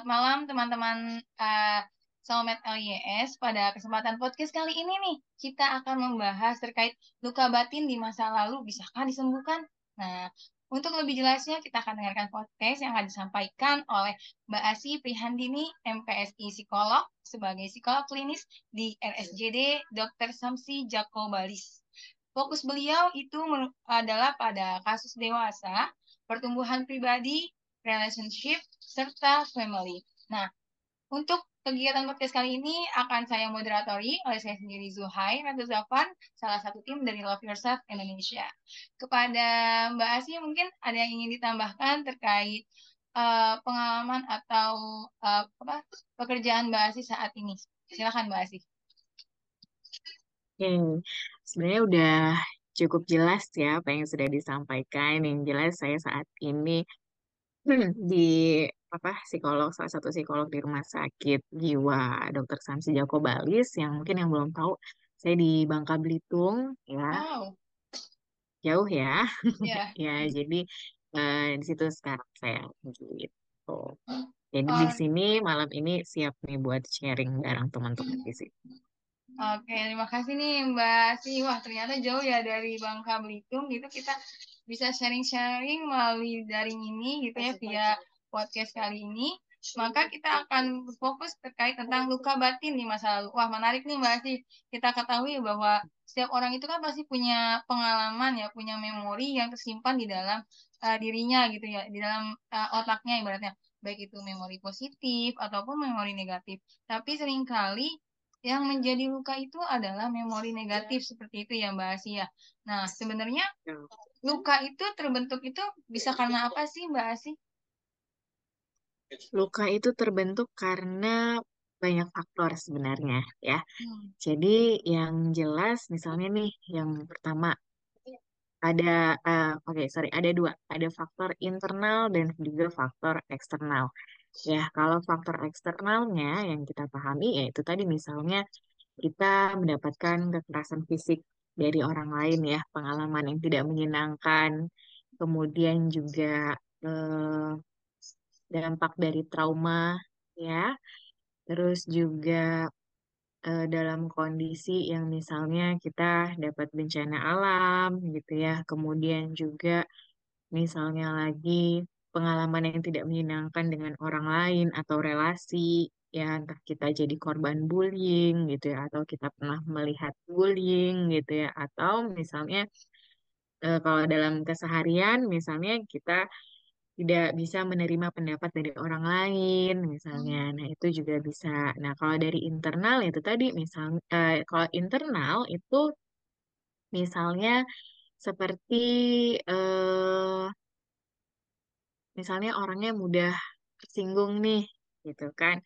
selamat malam teman-teman uh, Soulmate LYS. Pada kesempatan podcast kali ini nih, kita akan membahas terkait luka batin di masa lalu, bisakah disembuhkan? Nah, untuk lebih jelasnya, kita akan dengarkan podcast yang akan disampaikan oleh Mbak Asi Prihandini, MPSI Psikolog, sebagai psikolog klinis di RSJD Dr. Samsi Jakobalis. Fokus beliau itu adalah pada kasus dewasa, pertumbuhan pribadi, relationship, serta family. Nah, untuk kegiatan podcast kali ini akan saya moderatori oleh saya sendiri Zuhai Ratu Zafan, salah satu tim dari Love Yourself Indonesia. Kepada Mbak Asi mungkin ada yang ingin ditambahkan terkait uh, pengalaman atau uh, apa pekerjaan Mbak Asi saat ini. Silakan Mbak Asi. Oke, sebenarnya udah cukup jelas ya apa yang sudah disampaikan. Yang jelas saya saat ini di apa psikolog salah satu psikolog di rumah sakit jiwa Dr. Samsi Joko Balis yang mungkin yang belum tahu saya di Bangka Belitung ya Wow. jauh ya Ya. ya jadi eh, di situ sekarang saya gitu jadi di Oh, sini malam ini siap nih buat sharing bareng teman-teman di sini Oke, terima kasih nih Mbak Si. Wah, ternyata jauh ya dari Bangka Belitung gitu kita bisa sharing-sharing melalui daring ini gitu ya via podcast kali ini. Maka kita akan fokus terkait tentang luka batin di masa lalu. Wah, menarik nih Mbak Si. Kita ketahui bahwa setiap orang itu kan pasti punya pengalaman ya, punya memori yang tersimpan di dalam uh, dirinya gitu ya, di dalam uh, otaknya ibaratnya. Baik itu memori positif ataupun memori negatif. Tapi sering kali yang menjadi luka itu adalah memori negatif seperti itu ya Mbak Asia. Nah, sebenarnya Ya. Luka itu terbentuk itu bisa karena apa sih Mbak Asi? luka itu terbentuk karena banyak faktor sebenarnya ya Hmm. jadi yang jelas misalnya nih yang pertama ada eh, oke sorry ada dua ada faktor internal dan juga faktor eksternal ya kalau faktor eksternalnya yang kita pahami yaitu tadi misalnya kita mendapatkan kekerasan fisik dari orang lain ya pengalaman yang tidak menyenangkan. Kemudian juga eh, dampak dari trauma ya. Terus juga eh, dalam kondisi yang misalnya kita dapat bencana alam gitu ya. Kemudian juga misalnya lagi pengalaman yang tidak menyenangkan dengan orang lain atau relasi ya entah kita jadi korban bullying gitu ya atau kita pernah melihat bullying gitu ya atau misalnya eh, kalau dalam keseharian misalnya kita tidak bisa menerima pendapat dari orang lain misalnya. Hmm. Nah, itu juga bisa. Nah, kalau dari internal itu tadi misal eh, kalau internal itu misalnya seperti eh, misalnya orangnya mudah tersinggung nih gitu kan.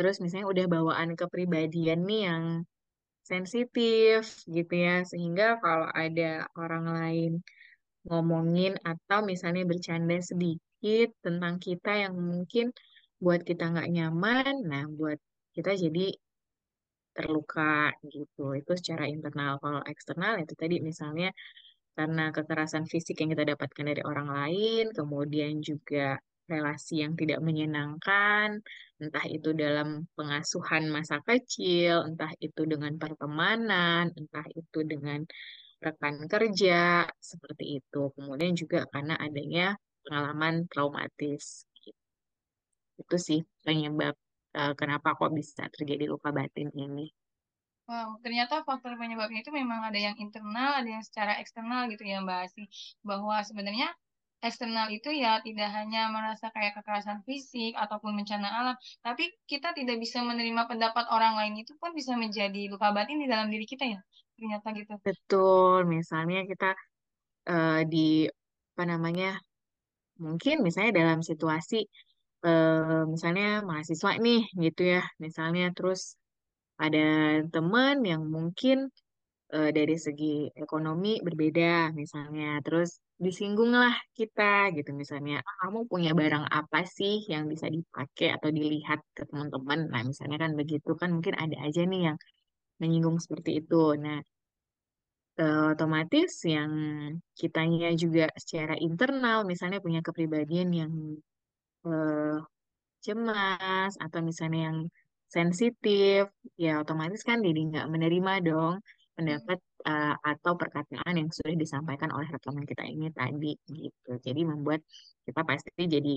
Terus misalnya udah bawaan kepribadian nih yang sensitif gitu ya sehingga kalau ada orang lain ngomongin atau misalnya bercanda sedikit tentang kita yang mungkin buat kita nggak nyaman, nah buat kita jadi terluka gitu. Itu secara internal. Kalau eksternal itu tadi misalnya karena kekerasan fisik yang kita dapatkan dari orang lain, kemudian juga relasi yang tidak menyenangkan, entah itu dalam pengasuhan masa kecil, entah itu dengan pertemanan, entah itu dengan rekan kerja, seperti itu. Kemudian juga karena adanya pengalaman traumatis. Itu sih penyebab eh, kenapa kok bisa terjadi luka batin ini. Wow, ternyata faktor penyebabnya itu memang ada yang internal, ada yang secara eksternal gitu ya Mbak Asi. Bahwa sebenarnya eksternal itu ya tidak hanya merasa kayak kekerasan fisik ataupun bencana alam, tapi kita tidak bisa menerima pendapat orang lain itu pun bisa menjadi luka batin di dalam diri kita ya. Ternyata gitu. Betul, misalnya kita eh, di apa namanya, mungkin misalnya dalam situasi eh, misalnya mahasiswa nih gitu ya, misalnya terus ada teman yang mungkin eh, dari segi ekonomi berbeda misalnya, terus disinggunglah kita gitu misalnya, "Ah, kamu punya barang apa sih yang bisa dipakai atau dilihat ke teman-teman? Nah, misalnya kan begitu kan mungkin ada aja nih yang menyinggung seperti itu. Nah, eh, otomatis yang kitanya juga secara internal misalnya punya kepribadian yang eh, cemas atau misalnya yang sensitif, ya otomatis kan jadi nggak menerima dong pendapat uh, atau perkataan yang sudah disampaikan oleh rekaman kita ini tadi gitu. Jadi membuat kita pasti jadi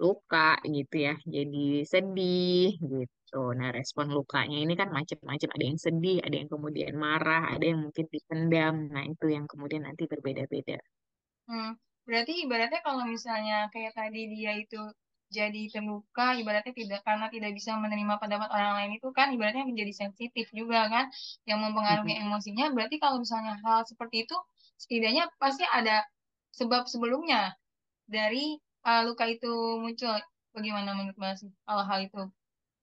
luka gitu ya, jadi sedih gitu. Nah, respon lukanya ini kan macam-macam. Ada yang sedih, ada yang kemudian marah, ada yang mungkin dipendam. Nah, itu yang kemudian nanti berbeda-beda. Hmm, berarti ibaratnya kalau misalnya kayak tadi dia itu jadi terluka, ibaratnya tidak karena tidak bisa menerima pendapat orang lain itu kan ibaratnya menjadi sensitif juga kan, yang mempengaruhi emosinya. Berarti kalau misalnya hal seperti itu, setidaknya pasti ada sebab sebelumnya dari uh, luka itu muncul. Bagaimana menurut Mbak sih kalau hal itu?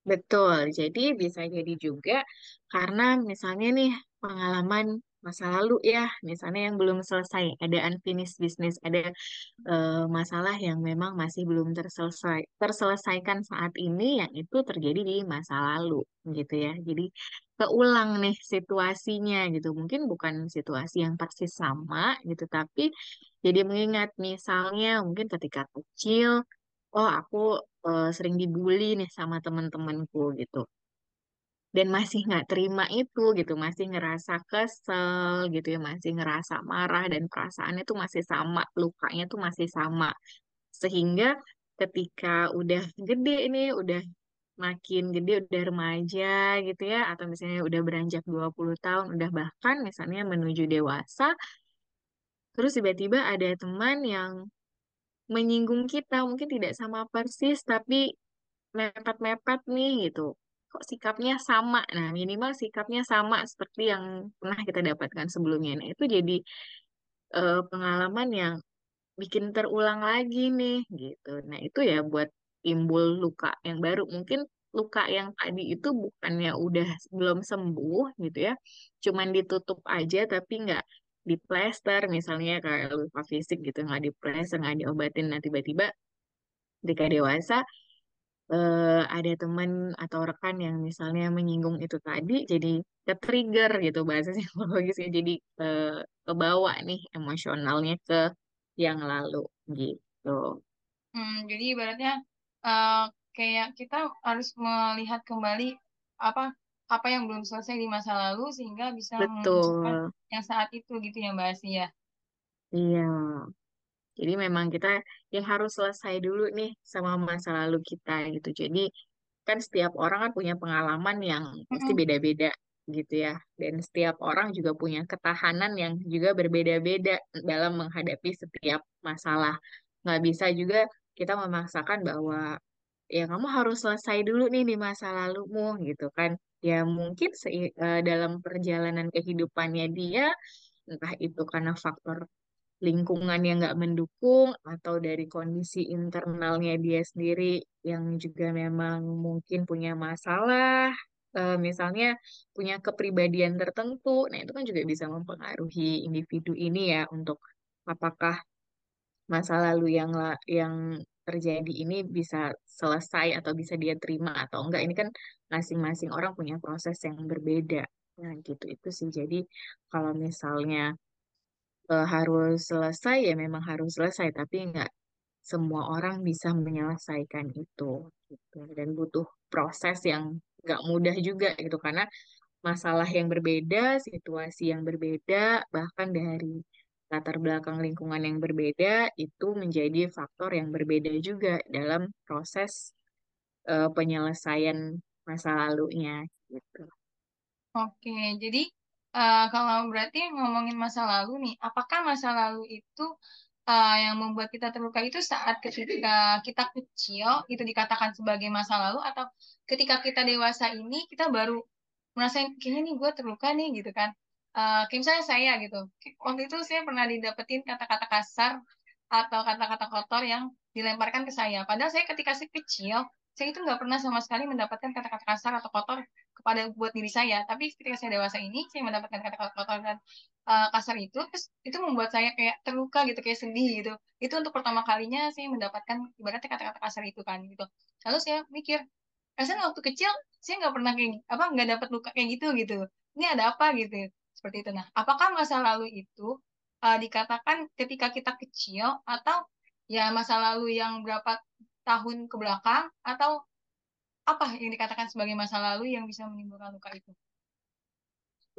Betul, jadi bisa jadi juga karena misalnya nih pengalaman masa lalu ya, misalnya yang belum selesai, ada unfinished business, ada eh, masalah yang memang masih belum terselesai, terselesaikan saat ini, yang itu terjadi di masa lalu, gitu ya. Jadi keulang nih situasinya gitu, mungkin bukan situasi yang persis sama gitu, tapi jadi mengingat misalnya mungkin ketika kecil oh aku eh, sering dibully nih sama teman-temanku gitu dan masih nggak terima itu gitu masih ngerasa kesel gitu ya masih ngerasa marah dan perasaannya tuh masih sama lukanya tuh masih sama sehingga ketika udah gede ini udah makin gede udah remaja gitu ya atau misalnya udah beranjak 20 tahun udah bahkan misalnya menuju dewasa terus tiba-tiba ada teman yang menyinggung kita mungkin tidak sama persis tapi mepet-mepet nih gitu. Kok sikapnya sama? Nah, minimal sikapnya sama seperti yang pernah kita dapatkan sebelumnya. Nah, itu jadi eh, pengalaman yang bikin terulang lagi nih gitu. Nah, itu ya buat timbul luka yang baru. Mungkin luka yang tadi itu bukannya udah belum sembuh gitu ya. Cuman ditutup aja tapi nggak diplester misalnya kayak luka fisik gitu nggak diplester nggak diobatin nah tiba-tiba ketika dewasa eh, ada teman atau rekan yang misalnya menyinggung itu tadi, jadi ke-trigger gitu bahasa psikologisnya, jadi eh, kebawa nih emosionalnya ke yang lalu gitu. Hmm, jadi ibaratnya uh, kayak kita harus melihat kembali apa apa yang belum selesai di masa lalu sehingga bisa memunculkan Betul, yang saat itu gitu ya Mbak Asia. ya. iya. Jadi memang kita yang harus selesai dulu nih sama masa lalu kita gitu. Jadi kan setiap orang kan punya pengalaman yang pasti beda-beda gitu ya. Dan setiap orang juga punya ketahanan yang juga berbeda-beda dalam menghadapi setiap masalah. Nggak bisa juga kita memaksakan bahwa ya kamu harus selesai dulu nih di masa lalumu gitu kan. Ya mungkin eh, dalam perjalanan kehidupannya dia, entah itu karena faktor lingkungan yang nggak mendukung atau dari kondisi internalnya dia sendiri yang juga memang mungkin punya masalah, eh, misalnya punya kepribadian tertentu, nah itu kan juga bisa mempengaruhi individu ini ya untuk apakah masa lalu yang yang terjadi ini bisa selesai atau bisa dia terima atau enggak. Ini kan masing-masing orang punya proses yang berbeda. Nah, gitu itu sih. Jadi kalau misalnya eh, harus selesai ya memang harus selesai tapi nggak semua orang bisa menyelesaikan itu gitu. Dan butuh proses yang nggak mudah juga gitu. Karena masalah yang berbeda situasi yang berbeda bahkan dari latar belakang lingkungan yang berbeda itu menjadi faktor yang berbeda juga dalam proses eh, penyelesaian masa lalunya gitu. Oke, jadi uh, kalau berarti ngomongin masa lalu nih, apakah masa lalu itu uh, yang membuat kita terluka itu saat ketika kita kecil itu dikatakan sebagai masa lalu atau ketika kita dewasa ini kita baru merasain kayaknya nih gue terluka nih gitu kan. Uh, kayak misalnya saya gitu, waktu itu saya pernah didapetin kata-kata kasar atau kata-kata kotor yang dilemparkan ke saya. Padahal saya ketika saya kecil, saya itu nggak pernah sama sekali mendapatkan kata-kata kasar atau kotor kepada buat diri saya. Tapi ketika saya dewasa ini, saya mendapatkan kata-kata kotor dan uh, kasar itu, terus itu membuat saya kayak terluka gitu, kayak sedih gitu. Itu untuk pertama kalinya saya mendapatkan ibaratnya kata-kata kasar itu kan gitu. Lalu saya mikir, rasanya waktu kecil saya nggak pernah kayak apa nggak dapat luka kayak gitu gitu. Ini ada apa gitu seperti itu. Nah, apakah masa lalu itu uh, dikatakan ketika kita kecil atau ya masa lalu yang berapa tahun ke belakang atau apa yang dikatakan sebagai masa lalu yang bisa menimbulkan luka itu?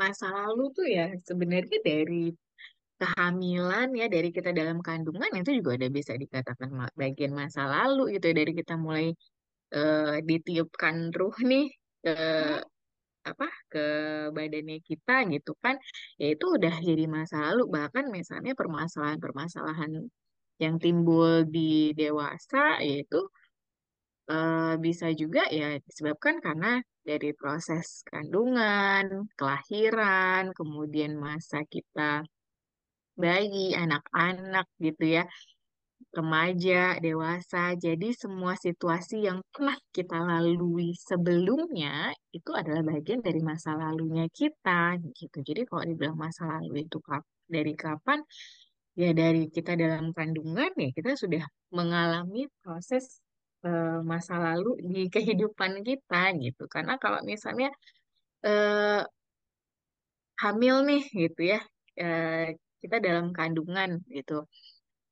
Masa lalu tuh ya sebenarnya dari kehamilan ya dari kita dalam kandungan itu juga udah bisa dikatakan bagian masa lalu gitu ya dari kita mulai eh, ditiupkan ruh nih ke Hmm? apa ke badannya kita gitu kan ya itu udah jadi masa lalu bahkan misalnya permasalahan-permasalahan yang timbul di dewasa yaitu eh, bisa juga ya disebabkan karena dari proses kandungan, kelahiran, kemudian masa kita bayi, anak-anak gitu ya, remaja, dewasa. Jadi semua situasi yang pernah kita lalui sebelumnya itu adalah bagian dari masa lalunya kita gitu. Jadi kalau dibilang masa lalu itu dari kapan? Ya dari kita dalam kandungan ya kita sudah mengalami proses eh, masa lalu di kehidupan kita gitu. Karena kalau misalnya eh, hamil nih gitu ya, eh, kita dalam kandungan gitu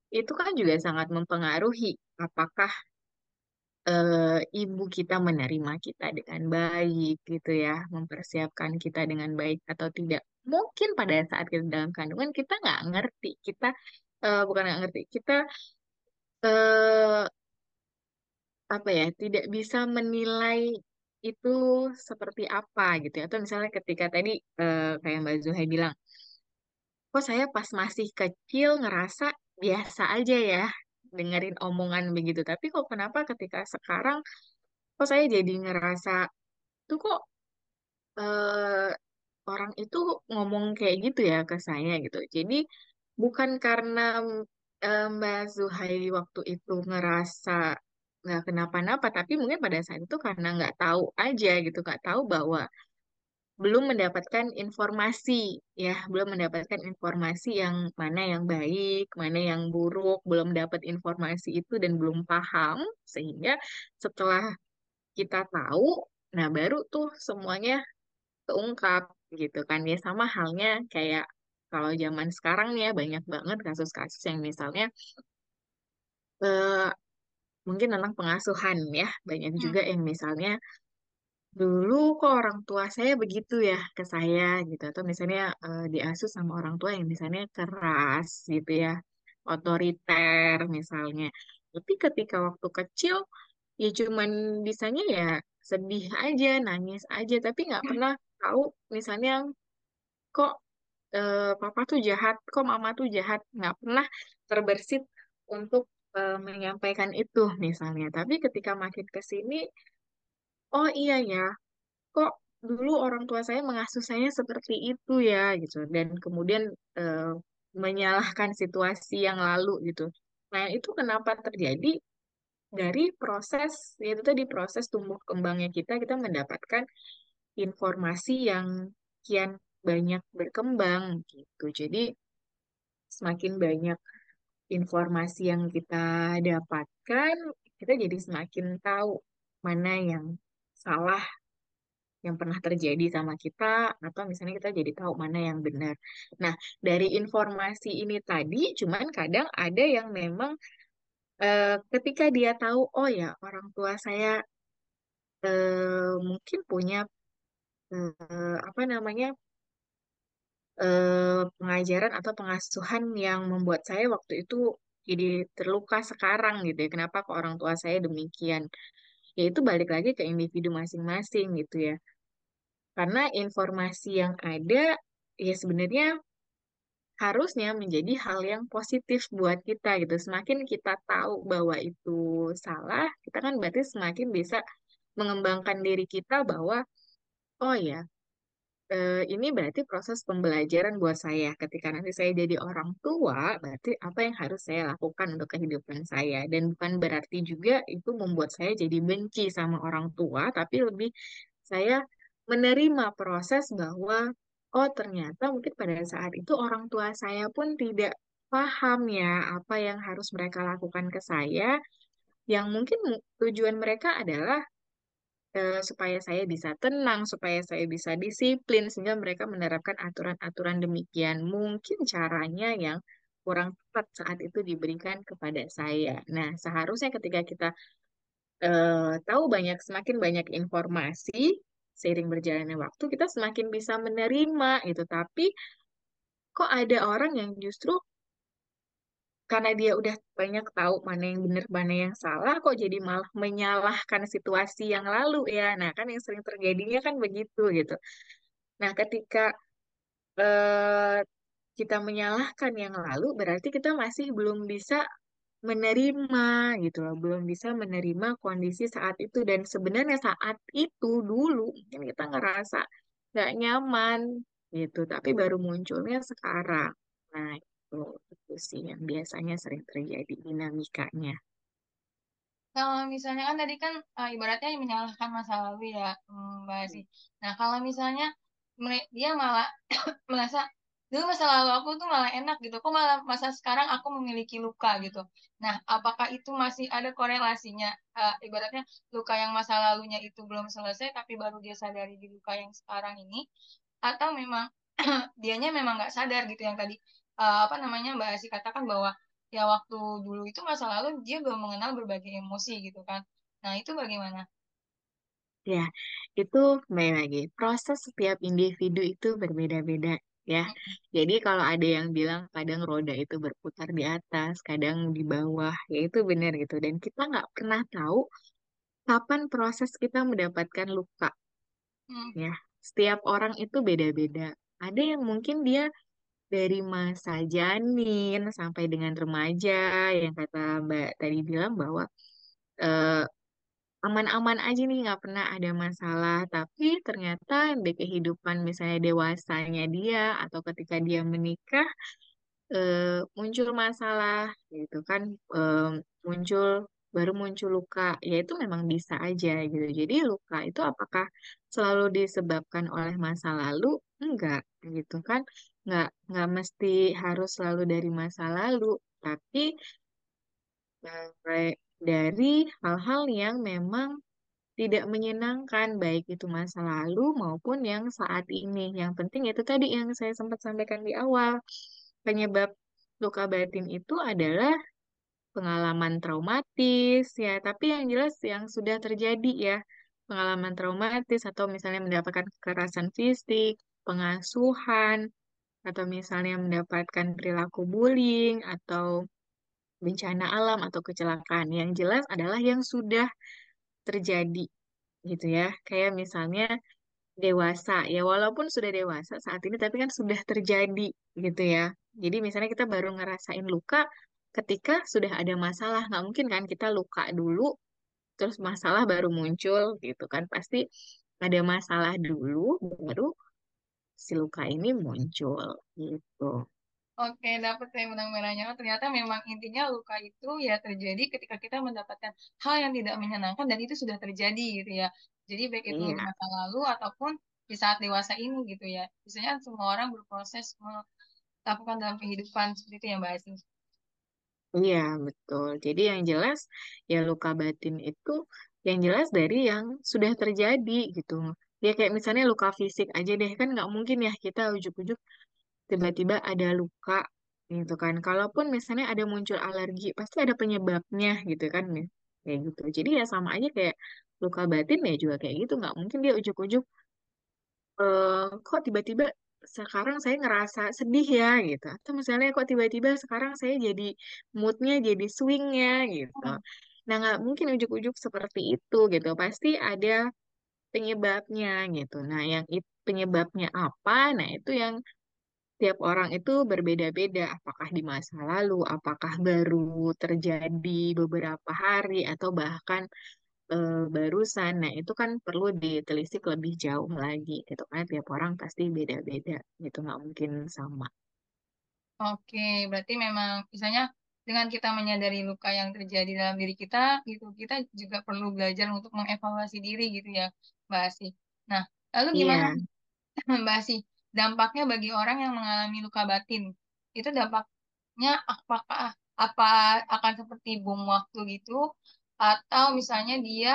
itu kan juga sangat mempengaruhi apakah eh, ibu kita menerima kita dengan baik gitu ya, mempersiapkan kita dengan baik atau tidak. Mungkin pada saat kita dalam kandungan kita nggak ngerti, kita eh, bukan nggak ngerti, kita eh, apa ya, tidak bisa menilai itu seperti apa gitu ya. Atau misalnya ketika tadi eh, kayak Mbak Zuhai bilang, kok saya pas masih kecil ngerasa biasa aja ya dengerin omongan begitu. Tapi kok kenapa ketika sekarang kok saya jadi ngerasa tuh kok eh, orang itu ngomong kayak gitu ya ke saya gitu. Jadi bukan karena eh, Mbak Zuhairi waktu itu ngerasa nggak kenapa-napa, tapi mungkin pada saat itu karena nggak tahu aja gitu, nggak tahu bahwa belum mendapatkan informasi ya, belum mendapatkan informasi yang mana yang baik, mana yang buruk, belum dapat informasi itu dan belum paham sehingga setelah kita tahu, nah baru tuh semuanya keungkap gitu kan ya. Sama halnya kayak kalau zaman sekarang nih ya banyak banget kasus-kasus yang misalnya eh, mungkin tentang pengasuhan ya. Banyak Hmm. juga yang misalnya Dulu kok orang tua saya begitu ya ke saya gitu. Atau misalnya eh, diasuh sama orang tua yang misalnya keras gitu ya, otoriter misalnya. Tapi ketika waktu kecil ya cuman bisanya ya sedih aja, nangis aja, tapi nggak pernah tahu misalnya kok eh, papa tuh jahat, kok mama tuh jahat, nggak pernah terbersit untuk eh, menyampaikan itu misalnya. Tapi ketika makin ke sini, oh iya ya kok dulu orang tua saya mengasuh saya seperti itu ya gitu dan kemudian eh, menyalahkan situasi yang lalu gitu. Nah, itu kenapa terjadi dari proses yaitu tadi proses tumbuh kembangnya kita kita mendapatkan informasi yang kian banyak berkembang gitu. Jadi semakin banyak informasi yang kita dapatkan, kita jadi semakin tahu mana yang salah yang pernah terjadi sama kita atau misalnya kita jadi tahu mana yang benar. Nah, dari informasi ini tadi cuman kadang ada yang memang eh, ketika dia tahu oh ya orang tua saya eh, mungkin punya eh, apa namanya eh, pengajaran atau pengasuhan yang membuat saya waktu itu jadi terluka sekarang gitu ya. Kenapa ke orang tua saya demikian? Ya itu balik lagi ke individu masing-masing gitu ya. Karena informasi yang ada ya sebenarnya harusnya menjadi hal yang positif buat kita gitu. Semakin kita tahu bahwa itu salah, kita kan berarti semakin bisa mengembangkan diri kita bahwa oh ya, eh, ini berarti proses pembelajaran buat saya. Ketika nanti saya jadi orang tua, berarti apa yang harus saya lakukan untuk kehidupan saya. Dan bukan berarti juga itu membuat saya jadi benci sama orang tua, tapi lebih saya menerima proses bahwa oh ternyata mungkin pada saat itu orang tua saya pun tidak paham ya apa yang harus mereka lakukan ke saya, yang mungkin tujuan mereka adalah eh, supaya saya bisa tenang, supaya saya bisa disiplin, sehingga mereka menerapkan aturan-aturan demikian. Mungkin caranya yang kurang tepat saat itu diberikan kepada saya. Nah, seharusnya ketika kita eh, tahu banyak semakin banyak informasi seiring berjalannya waktu kita semakin bisa menerima gitu. Tapi kok ada orang yang justru karena dia udah banyak tahu mana yang benar mana yang salah kok jadi malah menyalahkan situasi yang lalu ya. Nah, kan yang sering terjadinya kan begitu gitu. Nah, ketika eh, kita menyalahkan yang lalu berarti kita masih belum bisa menerima gitu loh, belum bisa menerima kondisi saat itu dan sebenarnya saat itu dulu mungkin kita ngerasa nggak nyaman gitu, tapi baru munculnya sekarang. Nah, itu, itu sih yang biasanya sering terjadi dinamikanya. Kalau misalnya kan tadi kan eh, ibaratnya menyalahkan masa lalu ya hmm, Mbak Asih. Nah kalau misalnya dia malah merasa dulu masa lalu aku tuh malah enak gitu, kok malah masa sekarang aku memiliki luka gitu. Nah apakah itu masih ada korelasinya? Eh, ibaratnya luka yang masa lalunya itu belum selesai, tapi baru dia sadari di luka yang sekarang ini, atau memang dianya memang nggak sadar gitu yang tadi eh, apa namanya Mbak Asih katakan bahwa ya waktu dulu itu masa lalu dia belum mengenal berbagai emosi gitu kan. Nah, itu bagaimana? Ya, itu kembali lagi. Proses setiap individu itu berbeda-beda ya. Jadi kalau ada yang bilang kadang roda itu berputar di atas, kadang di bawah, ya itu benar gitu. Dan kita nggak pernah tahu kapan proses kita mendapatkan luka mm, ya. Setiap orang itu beda-beda. Ada yang mungkin dia dari masa janin sampai dengan remaja, yang kata Mbak tadi bilang bahwa eh, aman-aman aja nih nggak pernah ada masalah. Tapi ternyata di kehidupan misalnya dewasanya dia atau ketika dia menikah eh, muncul masalah gitu kan eh, muncul baru muncul luka ya itu memang bisa aja gitu. Jadi luka itu apakah selalu disebabkan oleh masa lalu enggak gitu kan nggak nggak mesti harus selalu dari masa lalu tapi eh, dari hal-hal yang memang tidak menyenangkan, baik itu masa lalu maupun yang saat ini. Yang penting itu tadi yang saya sempat sampaikan di awal. Penyebab luka batin itu adalah pengalaman traumatis, ya. Tapi yang jelas yang sudah terjadi ya, pengalaman traumatis atau misalnya mendapatkan kekerasan fisik, pengasuhan, atau misalnya mendapatkan perilaku bullying, atau bencana alam atau kecelakaan. Yang jelas adalah yang sudah terjadi gitu ya. Kayak misalnya dewasa ya walaupun sudah dewasa saat ini tapi kan sudah terjadi gitu ya. Jadi misalnya kita baru ngerasain luka ketika sudah ada masalah. Nggak mungkin kan kita luka dulu terus masalah baru muncul gitu kan. Pasti ada masalah dulu baru si luka ini muncul gitu. Oke, dapat saya benang merahnya. Oh, ternyata memang intinya luka itu ya terjadi ketika kita mendapatkan hal yang tidak menyenangkan dan itu sudah terjadi gitu ya. Jadi baik itu Iya, masa lalu ataupun di saat dewasa ini gitu ya. Biasanya semua orang berproses melakukan dalam kehidupan seperti itu ya Mbak Asih. iya betul. Jadi yang jelas ya luka batin itu yang jelas dari yang sudah terjadi gitu. Ya kayak misalnya luka fisik aja deh kan nggak mungkin ya kita ujuk-ujuk tiba-tiba ada luka gitu kan. Kalaupun misalnya ada muncul alergi, pasti ada penyebabnya gitu kan. Mis. Kayak gitu. Jadi ya sama aja kayak luka batin ya juga kayak gitu. Nggak mungkin dia ujuk-ujuk, eh, kok tiba-tiba sekarang saya ngerasa sedih ya gitu. Atau misalnya kok tiba-tiba sekarang saya jadi moodnya jadi swingnya gitu. Hmm. Nah nggak mungkin ujuk-ujuk seperti itu gitu. Pasti ada penyebabnya gitu. Nah yang it- penyebabnya apa? Nah itu yang Tiap orang itu berbeda-beda, apakah di masa lalu, apakah baru terjadi beberapa hari, atau bahkan eh, barusan. Nah, itu kan perlu ditelisik lebih jauh lagi, gitu kan. Tiap orang pasti beda-beda, gitu nggak mungkin sama. Oke, berarti memang misalnya dengan kita menyadari luka yang terjadi dalam diri kita, gitu, kita juga perlu belajar untuk mengevaluasi diri gitu ya, Mbak Asih. Nah, lalu gimana Iya, nih, Mbak Asih, dampaknya bagi orang yang mengalami luka batin? Itu dampaknya apakah apa akan seperti bom waktu gitu, atau misalnya dia,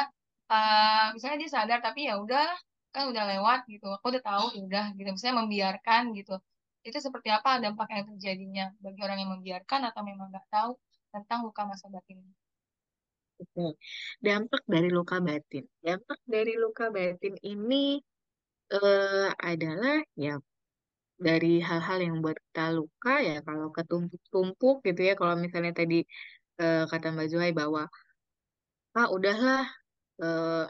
uh, misalnya dia sadar tapi ya udah kan udah lewat gitu, aku udah tahu ya udah gitu, misalnya membiarkan gitu itu seperti apa dampak yang terjadinya bagi orang yang membiarkan atau memang nggak tahu tentang luka masa batin. Oke. Dampak dari luka batin. Dampak dari luka batin ini eh, adalah ya dari hal-hal yang buat kita luka ya kalau ketumpuk-tumpuk gitu ya kalau misalnya tadi eh, kata Mbak Zuhai bahwa ah udahlah eh,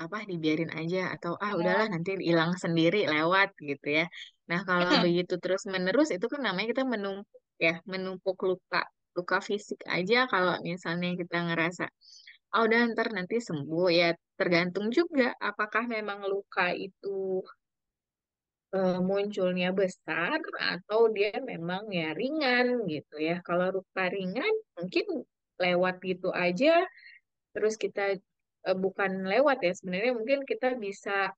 apa dibiarin aja atau ah udahlah Ya. nanti hilang sendiri lewat gitu ya. Nah, kalau begitu terus menerus itu kan namanya kita menumpuk ya, menumpuk luka. Luka fisik aja kalau misalnya kita ngerasa oh udah ntar nanti sembuh ya tergantung juga apakah memang luka itu eh, munculnya besar atau dia memang ya ringan gitu ya. Kalau luka ringan mungkin lewat gitu aja terus kita eh, bukan lewat ya sebenarnya mungkin kita bisa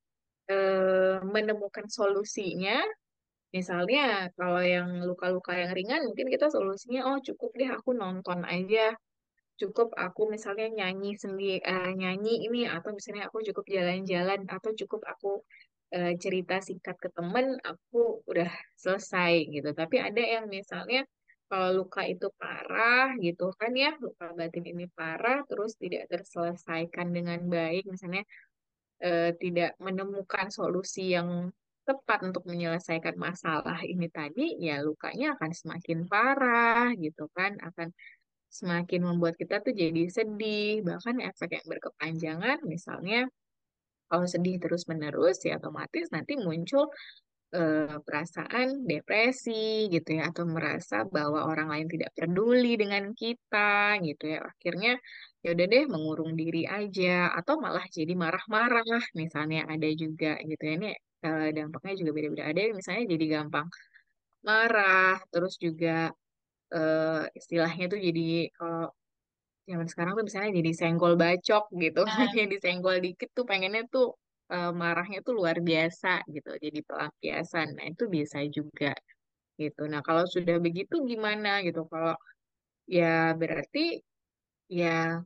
eh, menemukan solusinya. Misalnya kalau yang luka-luka yang ringan mungkin kita solusinya oh cukup deh aku nonton aja. Cukup aku misalnya nyanyi sendiri nyanyi ini atau misalnya aku cukup jalan-jalan atau cukup aku eh, cerita singkat ke temen aku udah selesai gitu. Tapi ada yang misalnya kalau luka itu parah gitu kan ya, luka batin ini parah terus tidak terselesaikan dengan baik misalnya eh, tidak menemukan solusi yang tepat untuk menyelesaikan masalah ini tadi, ya lukanya akan semakin parah gitu kan, akan semakin membuat kita tuh jadi sedih, bahkan efek yang berkepanjangan, misalnya kalau sedih terus-menerus, ya otomatis nanti muncul eh, perasaan depresi gitu ya, atau merasa bahwa orang lain tidak peduli dengan kita gitu ya. Akhirnya ya udah deh mengurung diri aja, atau malah jadi marah-marah, misalnya ada juga gitu ya. Ini eh, dampaknya juga beda-beda. Ada yang misalnya jadi gampang marah, terus juga eh, istilahnya tuh jadi kalau zaman sekarang tuh misalnya jadi senggol bacok gitu Nah, yang disenggol dikit tuh pengennya tuh eh, marahnya tuh luar biasa gitu jadi pelampiasan. Nah itu bisa juga gitu. Nah kalau sudah begitu gimana gitu? Kalau ya berarti ya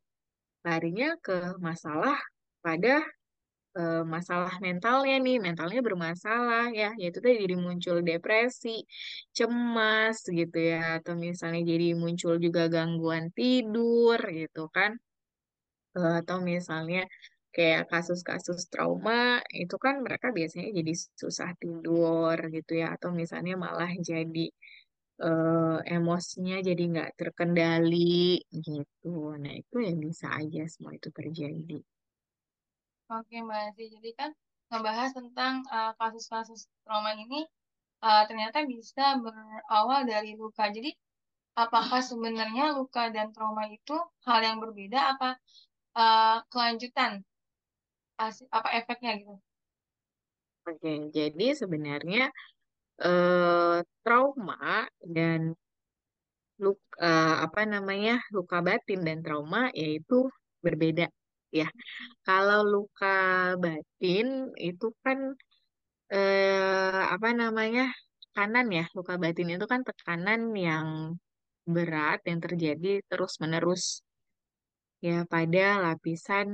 larinya ke masalah pada eh, masalah mentalnya nih mentalnya bermasalah ya yaitu tadi jadi muncul depresi cemas gitu ya atau misalnya jadi muncul juga gangguan tidur gitu kan Eh, atau misalnya kayak kasus-kasus trauma itu kan mereka biasanya jadi susah tidur gitu ya atau misalnya malah jadi eh, emosinya jadi nggak terkendali gitu. Nah itu ya bisa aja semua itu terjadi. Oke Mbak Aziz. Jadi kan ngebahas tentang uh, kasus-kasus trauma ini uh, ternyata bisa berawal dari luka. Jadi apakah sebenarnya luka dan trauma itu hal yang berbeda apa uh, kelanjutan as- apa efeknya gitu? Oke, jadi sebenarnya eh, trauma dan luka apa namanya luka batin dan trauma yaitu berbeda ya. Kalau luka batin itu kan eh, apa namanya tekanan ya luka batin itu kan tekanan yang berat yang terjadi terus-menerus ya pada lapisan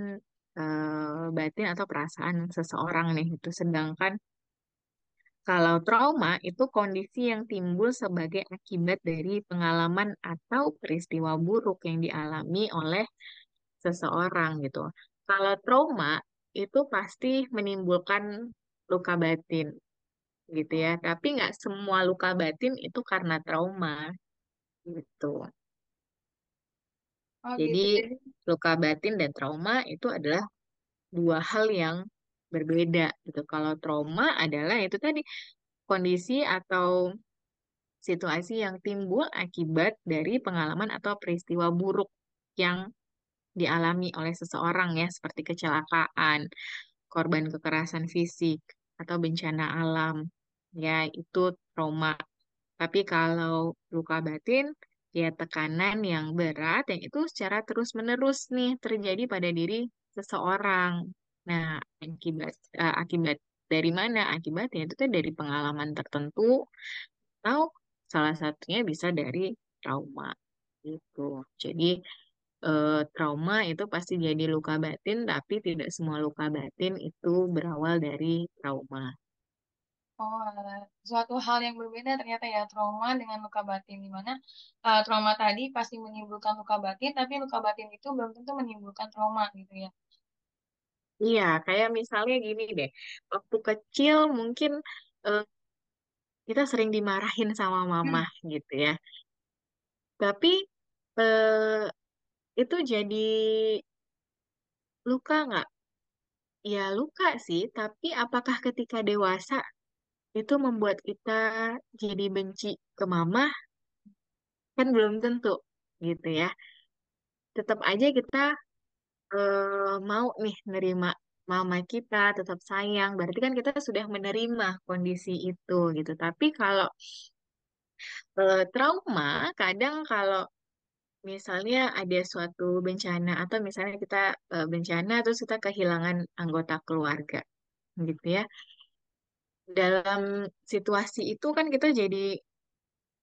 eh, batin atau perasaan seseorang nih itu sedangkan kalau trauma itu kondisi yang timbul sebagai akibat dari pengalaman atau peristiwa buruk yang dialami oleh seseorang gitu. Kalau trauma itu pasti menimbulkan luka batin gitu ya. Tapi nggak semua luka batin itu karena trauma gitu. Oh Jadi gitu. Jadi luka batin dan trauma itu adalah dua hal yang berbeda gitu. Kalau trauma adalah itu tadi kondisi atau situasi yang timbul akibat dari pengalaman atau peristiwa buruk yang dialami oleh seseorang ya, seperti kecelakaan, korban kekerasan fisik, atau bencana alam. Ya, itu trauma. Tapi kalau luka batin, ya tekanan yang berat yang itu secara terus-menerus nih terjadi pada diri seseorang. Nah, akibat eh, akibat dari mana? Akibatnya itu tuh dari pengalaman tertentu atau salah satunya bisa dari trauma gitu. Jadi eh, trauma itu pasti jadi luka batin, tapi tidak semua luka batin itu berawal dari trauma. Oh, alah. suatu hal yang berbeda ternyata ya trauma dengan luka batin di mana eh, trauma tadi pasti menimbulkan luka batin, tapi luka batin itu belum tentu menimbulkan trauma gitu ya. Iya, kayak misalnya gini deh, waktu kecil mungkin eh, kita sering dimarahin sama mama Hmm. gitu ya. Tapi eh, itu jadi luka nggak? Ya luka sih, tapi apakah ketika dewasa itu membuat kita jadi benci ke mama? Kan belum tentu gitu ya. Tetap aja kita eh, mau nih nerima mama kita, tetap sayang. Berarti kan kita sudah menerima kondisi itu gitu. Tapi kalau eh, trauma, kadang kalau misalnya ada suatu bencana atau misalnya kita eh, bencana terus kita kehilangan anggota keluarga gitu ya. Dalam situasi itu kan kita jadi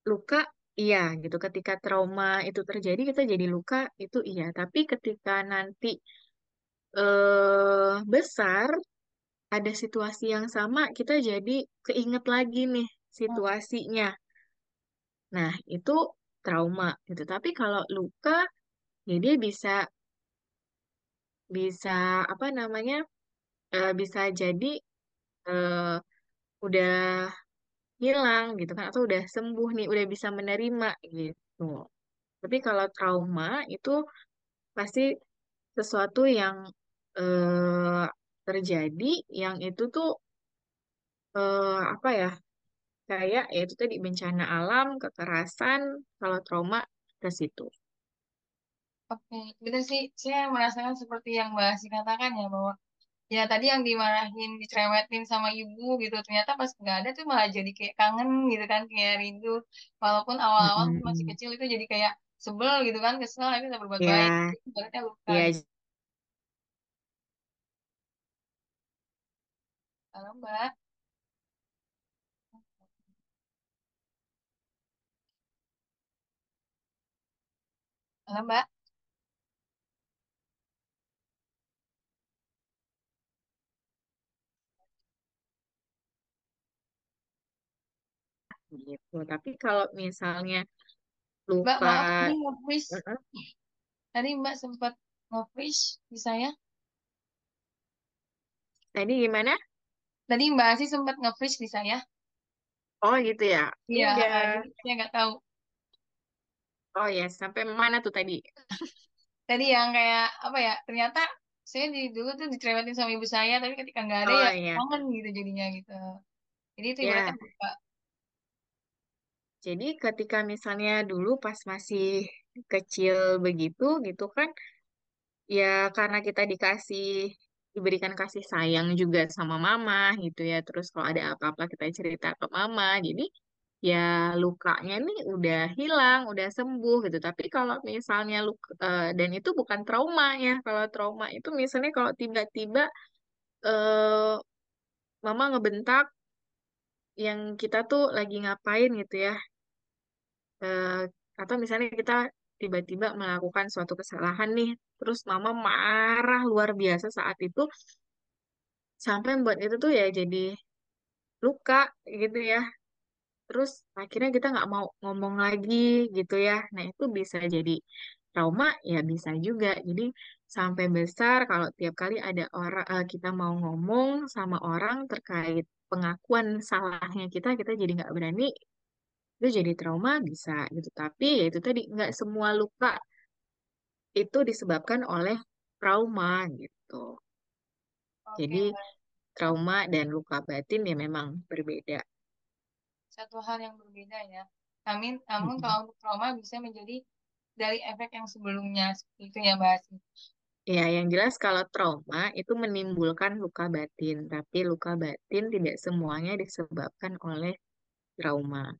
luka, iya gitu. Ketika trauma itu terjadi kita jadi luka itu iya. Tapi ketika nanti eh besar ada situasi yang sama, kita jadi keinget lagi nih situasinya. Nah, itu trauma gitu. Tapi kalau luka, ya dia bisa bisa apa namanya? eh, bisa jadi eh, udah hilang gitu kan atau udah sembuh nih, udah bisa menerima gitu. Tapi kalau trauma itu pasti sesuatu yang eh, terjadi yang itu tuh eh, apa ya? Kayak ya itu tadi bencana alam, kekerasan, kalau trauma ke situ. Oke, gitu sih. Saya merasakan seperti yang Mbak Asih katakan ya bahwa ya tadi yang dimarahin, dicerewetin sama ibu gitu, ternyata pas nggak ada tuh malah jadi kayak kangen gitu kan, kayak rindu. Walaupun awal-awal masih Mm-mm. kecil itu jadi kayak sebel gitu kan, kesel, tapi bisa berbuat baik. Ya, Itu Ibaratnya luka ya, gitu. Halo Mbak, halo Mbak, gitu. Tapi kalau misalnya Mbak luka, maaf tadi nge-freeze, tadi Mbak sempat nge-freeze di saya. tadi gimana? Tadi Mbak Asih sempat nge-freeze di saya. Oh gitu ya. Iya, udah, eh, jadi saya nggak tahu. Oh ya, sampai mana tuh tadi? Tadi yang kayak apa ya? Ternyata saya di dulu tuh dicerewetin sama ibu saya, tapi ketika nggak ada ya Oh ya, kangen gitu jadinya gitu. Jadi itu ibaratnya buka. Jadi ketika misalnya dulu pas masih kecil begitu, gitu kan, ya karena kita dikasih, diberikan kasih sayang juga sama mama gitu ya. Terus kalau ada apa-apa kita cerita ke mama, jadi ya lukanya nih udah hilang, udah sembuh gitu. Tapi kalau misalnya luka, eh, dan itu bukan trauma ya. Kalau trauma itu misalnya kalau tiba-tiba eh, mama ngebentak yang kita tuh lagi ngapain gitu ya. Eh, atau misalnya kita tiba-tiba melakukan suatu kesalahan nih, terus mama marah luar biasa saat itu, sampai membuat itu tuh ya jadi luka gitu ya. Terus akhirnya kita nggak mau ngomong lagi gitu ya. Nah itu bisa jadi trauma ya bisa juga. Jadi sampai besar kalau tiap kali ada orang eh, kita mau ngomong sama orang terkait pengakuan salahnya kita, kita jadi nggak berani. Itu jadi trauma bisa gitu. Tapi ya itu tadi nggak semua luka itu disebabkan oleh trauma gitu. Oke, Jadi trauma dan luka batin ya memang berbeda. Satu hal yang berbeda ya. Namun, namun Mm-mm. kalau untuk trauma bisa menjadi dari efek yang sebelumnya seperti itu ya Mbak Asih. Ya, yang jelas kalau trauma itu menimbulkan luka batin, tapi luka batin tidak semuanya disebabkan oleh trauma.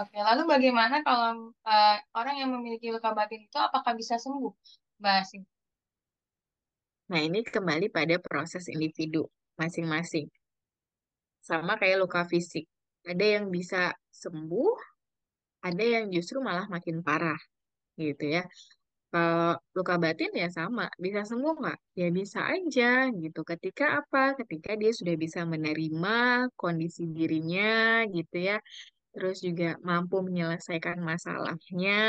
Oke, lalu bagaimana kalau eh, orang yang memiliki luka batin itu apakah bisa sembuh, Mbak Asih? Nah, ini kembali pada proses individu masing-masing. Sama kayak luka fisik. Ada yang bisa sembuh, ada yang justru malah makin parah gitu ya. Kalau luka batin ya sama, bisa sembuh nggak? Ya bisa aja gitu. Ketika apa? Ketika dia sudah bisa menerima kondisi dirinya gitu ya. Terus juga mampu menyelesaikan masalahnya.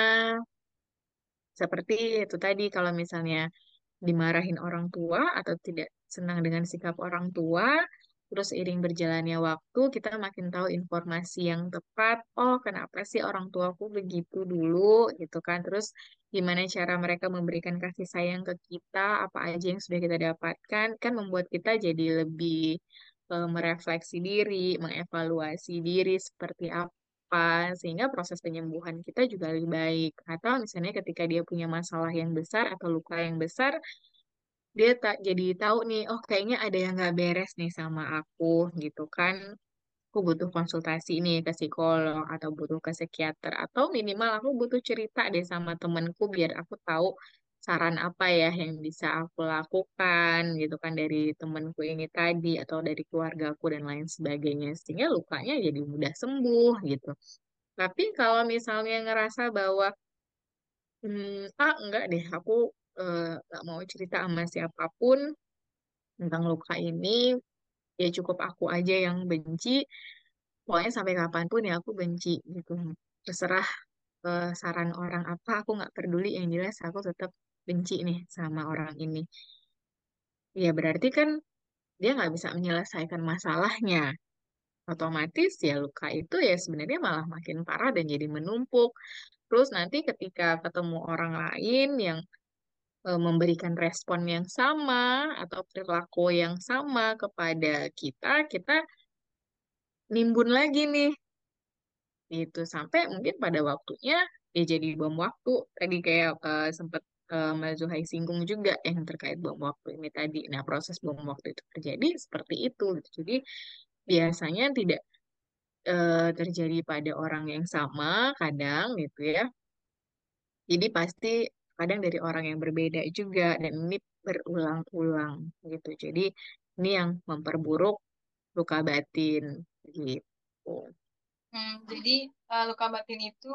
Seperti itu tadi kalau misalnya dimarahin orang tua atau tidak senang dengan sikap orang tua, terus seiring berjalannya waktu kita makin tahu informasi yang tepat. Oh, kenapa sih orang tuaku begitu dulu gitu kan? Terus gimana cara mereka memberikan kasih sayang ke kita, apa aja yang sudah kita dapatkan, kan membuat kita jadi lebih eh, merefleksi diri, mengevaluasi diri seperti apa, sehingga proses penyembuhan kita juga lebih baik. Atau misalnya ketika dia punya masalah yang besar atau luka yang besar, dia tak jadi tahu nih, oh kayaknya ada yang nggak beres nih sama aku gitu kan. Aku butuh konsultasi nih ke psikolog atau butuh ke psikiater atau minimal aku butuh cerita deh sama temenku biar aku tahu saran apa ya yang bisa aku lakukan gitu kan dari temenku ini tadi atau dari keluargaku dan lain sebagainya sehingga lukanya jadi mudah sembuh gitu. Tapi kalau misalnya ngerasa bahwa hmm, ah enggak deh aku eh, nggak mau cerita sama siapa pun tentang luka ini ya cukup aku aja yang benci. Pokoknya sampai kapan pun ya aku benci gitu. Terserah eh, saran orang apa aku nggak peduli. Yang jelas aku tetap benci nih sama orang ini. Ya berarti kan dia nggak bisa menyelesaikan masalahnya. Otomatis ya luka itu ya sebenarnya malah makin parah dan jadi menumpuk. Terus nanti ketika ketemu orang lain yang memberikan respon yang sama atau perilaku yang sama kepada kita kita nimbun lagi nih. Itu sampai mungkin pada waktunya ya jadi bom waktu. Tadi kayak eh, sempat eh, Mbak Zuhai singgung juga yang terkait bom waktu ini tadi. Nah proses bom waktu itu terjadi seperti itu. Jadi biasanya tidak eh, terjadi pada orang yang sama kadang gitu ya. Jadi pasti kadang dari orang yang berbeda juga dan ini berulang-ulang gitu. Jadi ini yang memperburuk luka batin gitu. Hmm, jadi eh, luka batin itu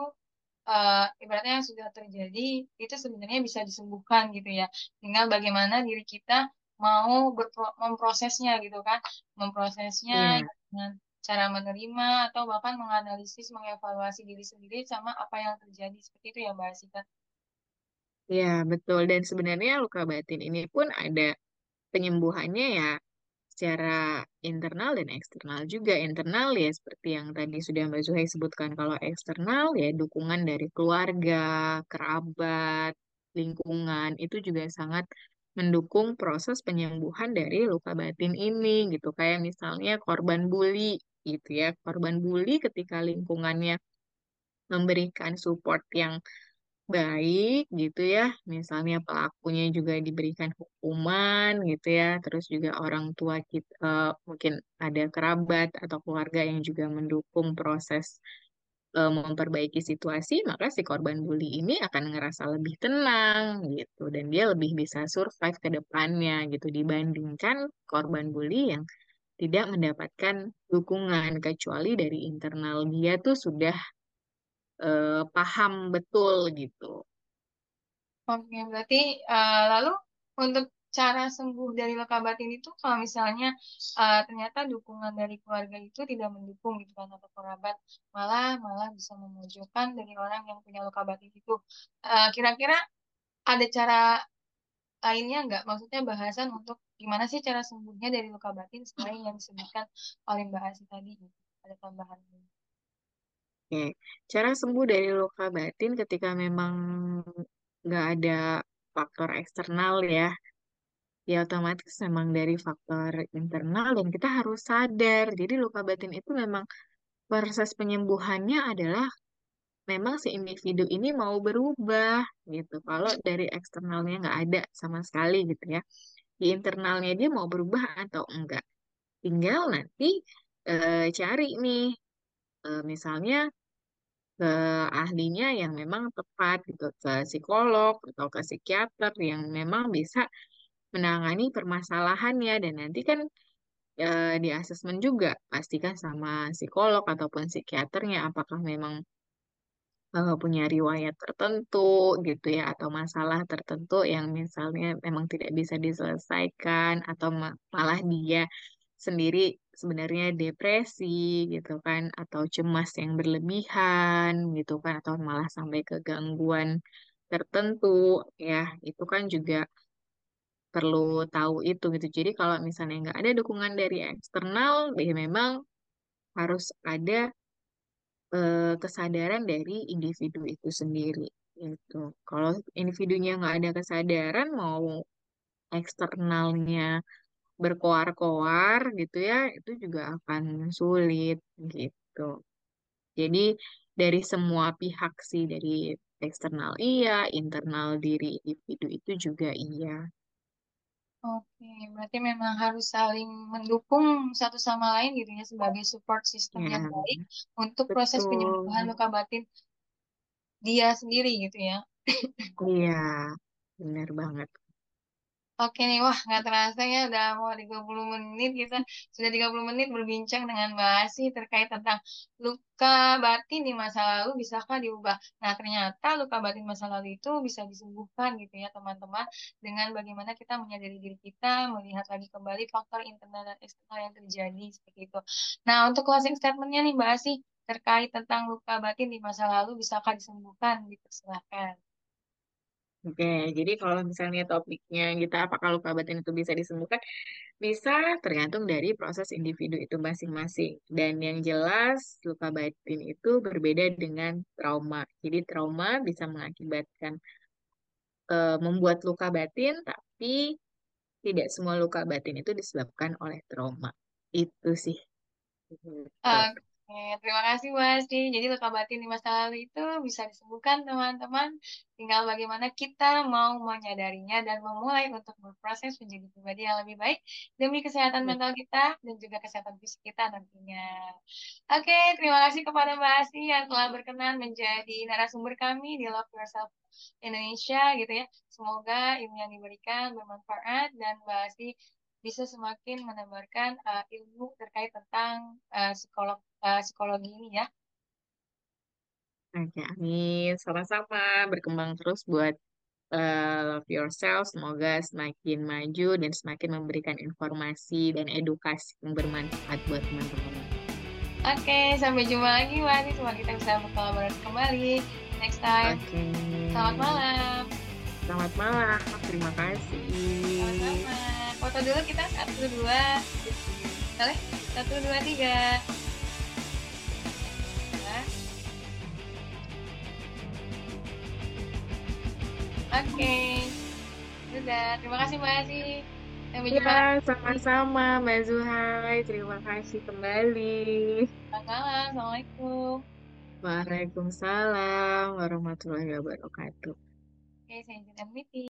eh, ibaratnya yang sudah terjadi itu sebenarnya bisa disembuhkan gitu ya. Tinggal bagaimana diri kita mau berpro- memprosesnya gitu kan, memprosesnya Iya, dengan cara menerima atau bahkan menganalisis, mengevaluasi diri sendiri sama apa yang terjadi. Seperti itu ya Mbak Asita. Iya betul. Dan sebenarnya luka batin ini pun ada penyembuhannya ya secara internal dan eksternal juga. Internal ya seperti yang tadi sudah Mbak Zuhai sebutkan. Kalau eksternal ya dukungan dari keluarga, kerabat, lingkungan itu juga sangat mendukung proses penyembuhan dari luka batin ini gitu. Kayak misalnya korban bully gitu ya. Korban bully ketika lingkungannya memberikan support yang baik gitu ya. Misalnya pelakunya juga diberikan hukuman gitu ya. Terus juga orang tua kita eh, mungkin ada kerabat atau keluarga yang juga mendukung proses eh, memperbaiki situasi, maka si korban bully ini akan ngerasa lebih tenang gitu dan dia lebih bisa survive ke depannya gitu dibandingkan korban bully yang tidak mendapatkan dukungan kecuali dari internal dia tuh sudah eh, paham betul gitu. Oke, berarti eh, lalu untuk cara sembuh dari luka batin itu kalau misalnya eh, ternyata dukungan dari keluarga itu tidak mendukung gitu kan atau kerabat malah malah bisa memojokkan dari orang yang punya luka batin itu. Eh, kira-kira ada cara lainnya nggak? Maksudnya bahasan untuk gimana sih cara sembuhnya dari luka batin selain yang disebutkan oleh Mbak Asi tadi gitu. Ada tambahan. Oke, cara sembuh dari luka batin ketika memang nggak ada faktor eksternal ya, ya otomatis memang dari faktor internal dan kita harus sadar. Jadi luka batin itu memang proses penyembuhannya adalah memang si individu ini mau berubah gitu. Kalau dari eksternalnya nggak ada sama sekali gitu ya, di internalnya dia mau berubah atau enggak. Tinggal nanti eh, cari nih, eh, misalnya ke ahlinya yang memang tepat gitu ke psikolog atau ke psikiater yang memang bisa menangani permasalahannya dan nanti kan eh, di asesmen juga pastikan sama psikolog ataupun psikiaternya apakah memang eh, punya riwayat tertentu gitu ya atau masalah tertentu yang misalnya memang tidak bisa diselesaikan atau ma- malah dia sendiri sebenarnya depresi gitu kan atau cemas yang berlebihan gitu kan atau malah sampai ke gangguan tertentu ya itu kan juga perlu tahu itu gitu. Jadi kalau misalnya nggak ada dukungan dari eksternal, ya memang harus ada eh, kesadaran dari individu itu sendiri gitu. Kalau individunya nggak ada kesadaran, mau eksternalnya berkoar-koar gitu ya, itu juga akan sulit gitu. Jadi dari semua pihak sih, dari eksternal iya, internal diri individu itu juga iya. Oke, berarti memang harus saling mendukung satu sama lain gitu ya sebagai support system yang Ya, baik untuk proses penyembuhan betul. luka batin dia sendiri gitu ya. Iya, benar banget. Oke nih, wah nggak terasa ya udah mau 30 menit kita sudah 30 menit berbincang dengan Mbak Asi terkait tentang luka batin di masa lalu bisakah diubah. Nah ternyata luka batin masa lalu itu bisa disembuhkan gitu ya teman-teman dengan bagaimana kita menyadari diri kita, melihat lagi kembali faktor internal dan eksternal yang terjadi seperti itu. Nah untuk closing statementnya nih Mbak Asi terkait tentang luka batin di masa lalu bisakah disembuhkan, dipersilahkan. Oke, jadi kalau misalnya topiknya kita apakah luka batin itu bisa disembuhkan, bisa tergantung dari proses individu itu masing-masing. Dan yang jelas, luka batin itu berbeda dengan trauma. Jadi trauma bisa mengakibatkan eh, membuat luka batin, tapi tidak semua luka batin itu disebabkan oleh trauma. Itu sih. Gitu. Oke, terima kasih Mas Di. Jadi luka batin di masa lalu itu bisa disembuhkan teman-teman. Tinggal bagaimana kita mau menyadarinya dan memulai untuk berproses menjadi pribadi yang lebih baik demi kesehatan mental kita dan juga kesehatan fisik kita nantinya. Oke, terima kasih kepada Mbak Asti yang telah berkenan menjadi narasumber kami di Love Yourself Indonesia gitu ya. Semoga ilmu yang diberikan bermanfaat dan Mbak Asti bisa semakin menebarkan uh, ilmu terkait tentang uh, psikolog uh, psikologi ini ya. Oke, amin. Sama-sama berkembang terus buat eh, love yourself. Semoga semakin maju dan semakin memberikan informasi dan edukasi yang bermanfaat buat teman-teman. Oke, sampai jumpa lagi Wani. Semoga kita bisa berkolaborasi kembali next time. Oke, Selamat malam. selamat malam. Terima kasih. Sama-sama. Foto dulu kita satu dua. Boleh? Satu dua tiga. Oke. Sudah. Terima kasih Mbak Asi. Sampai jumpa Ya, sama-sama Mbak Zuhai. Terima kasih kembali. Selamat. Assalamualaikum. Waalaikumsalam warahmatullahi wabarakatuh. Oke, saya izin meeting.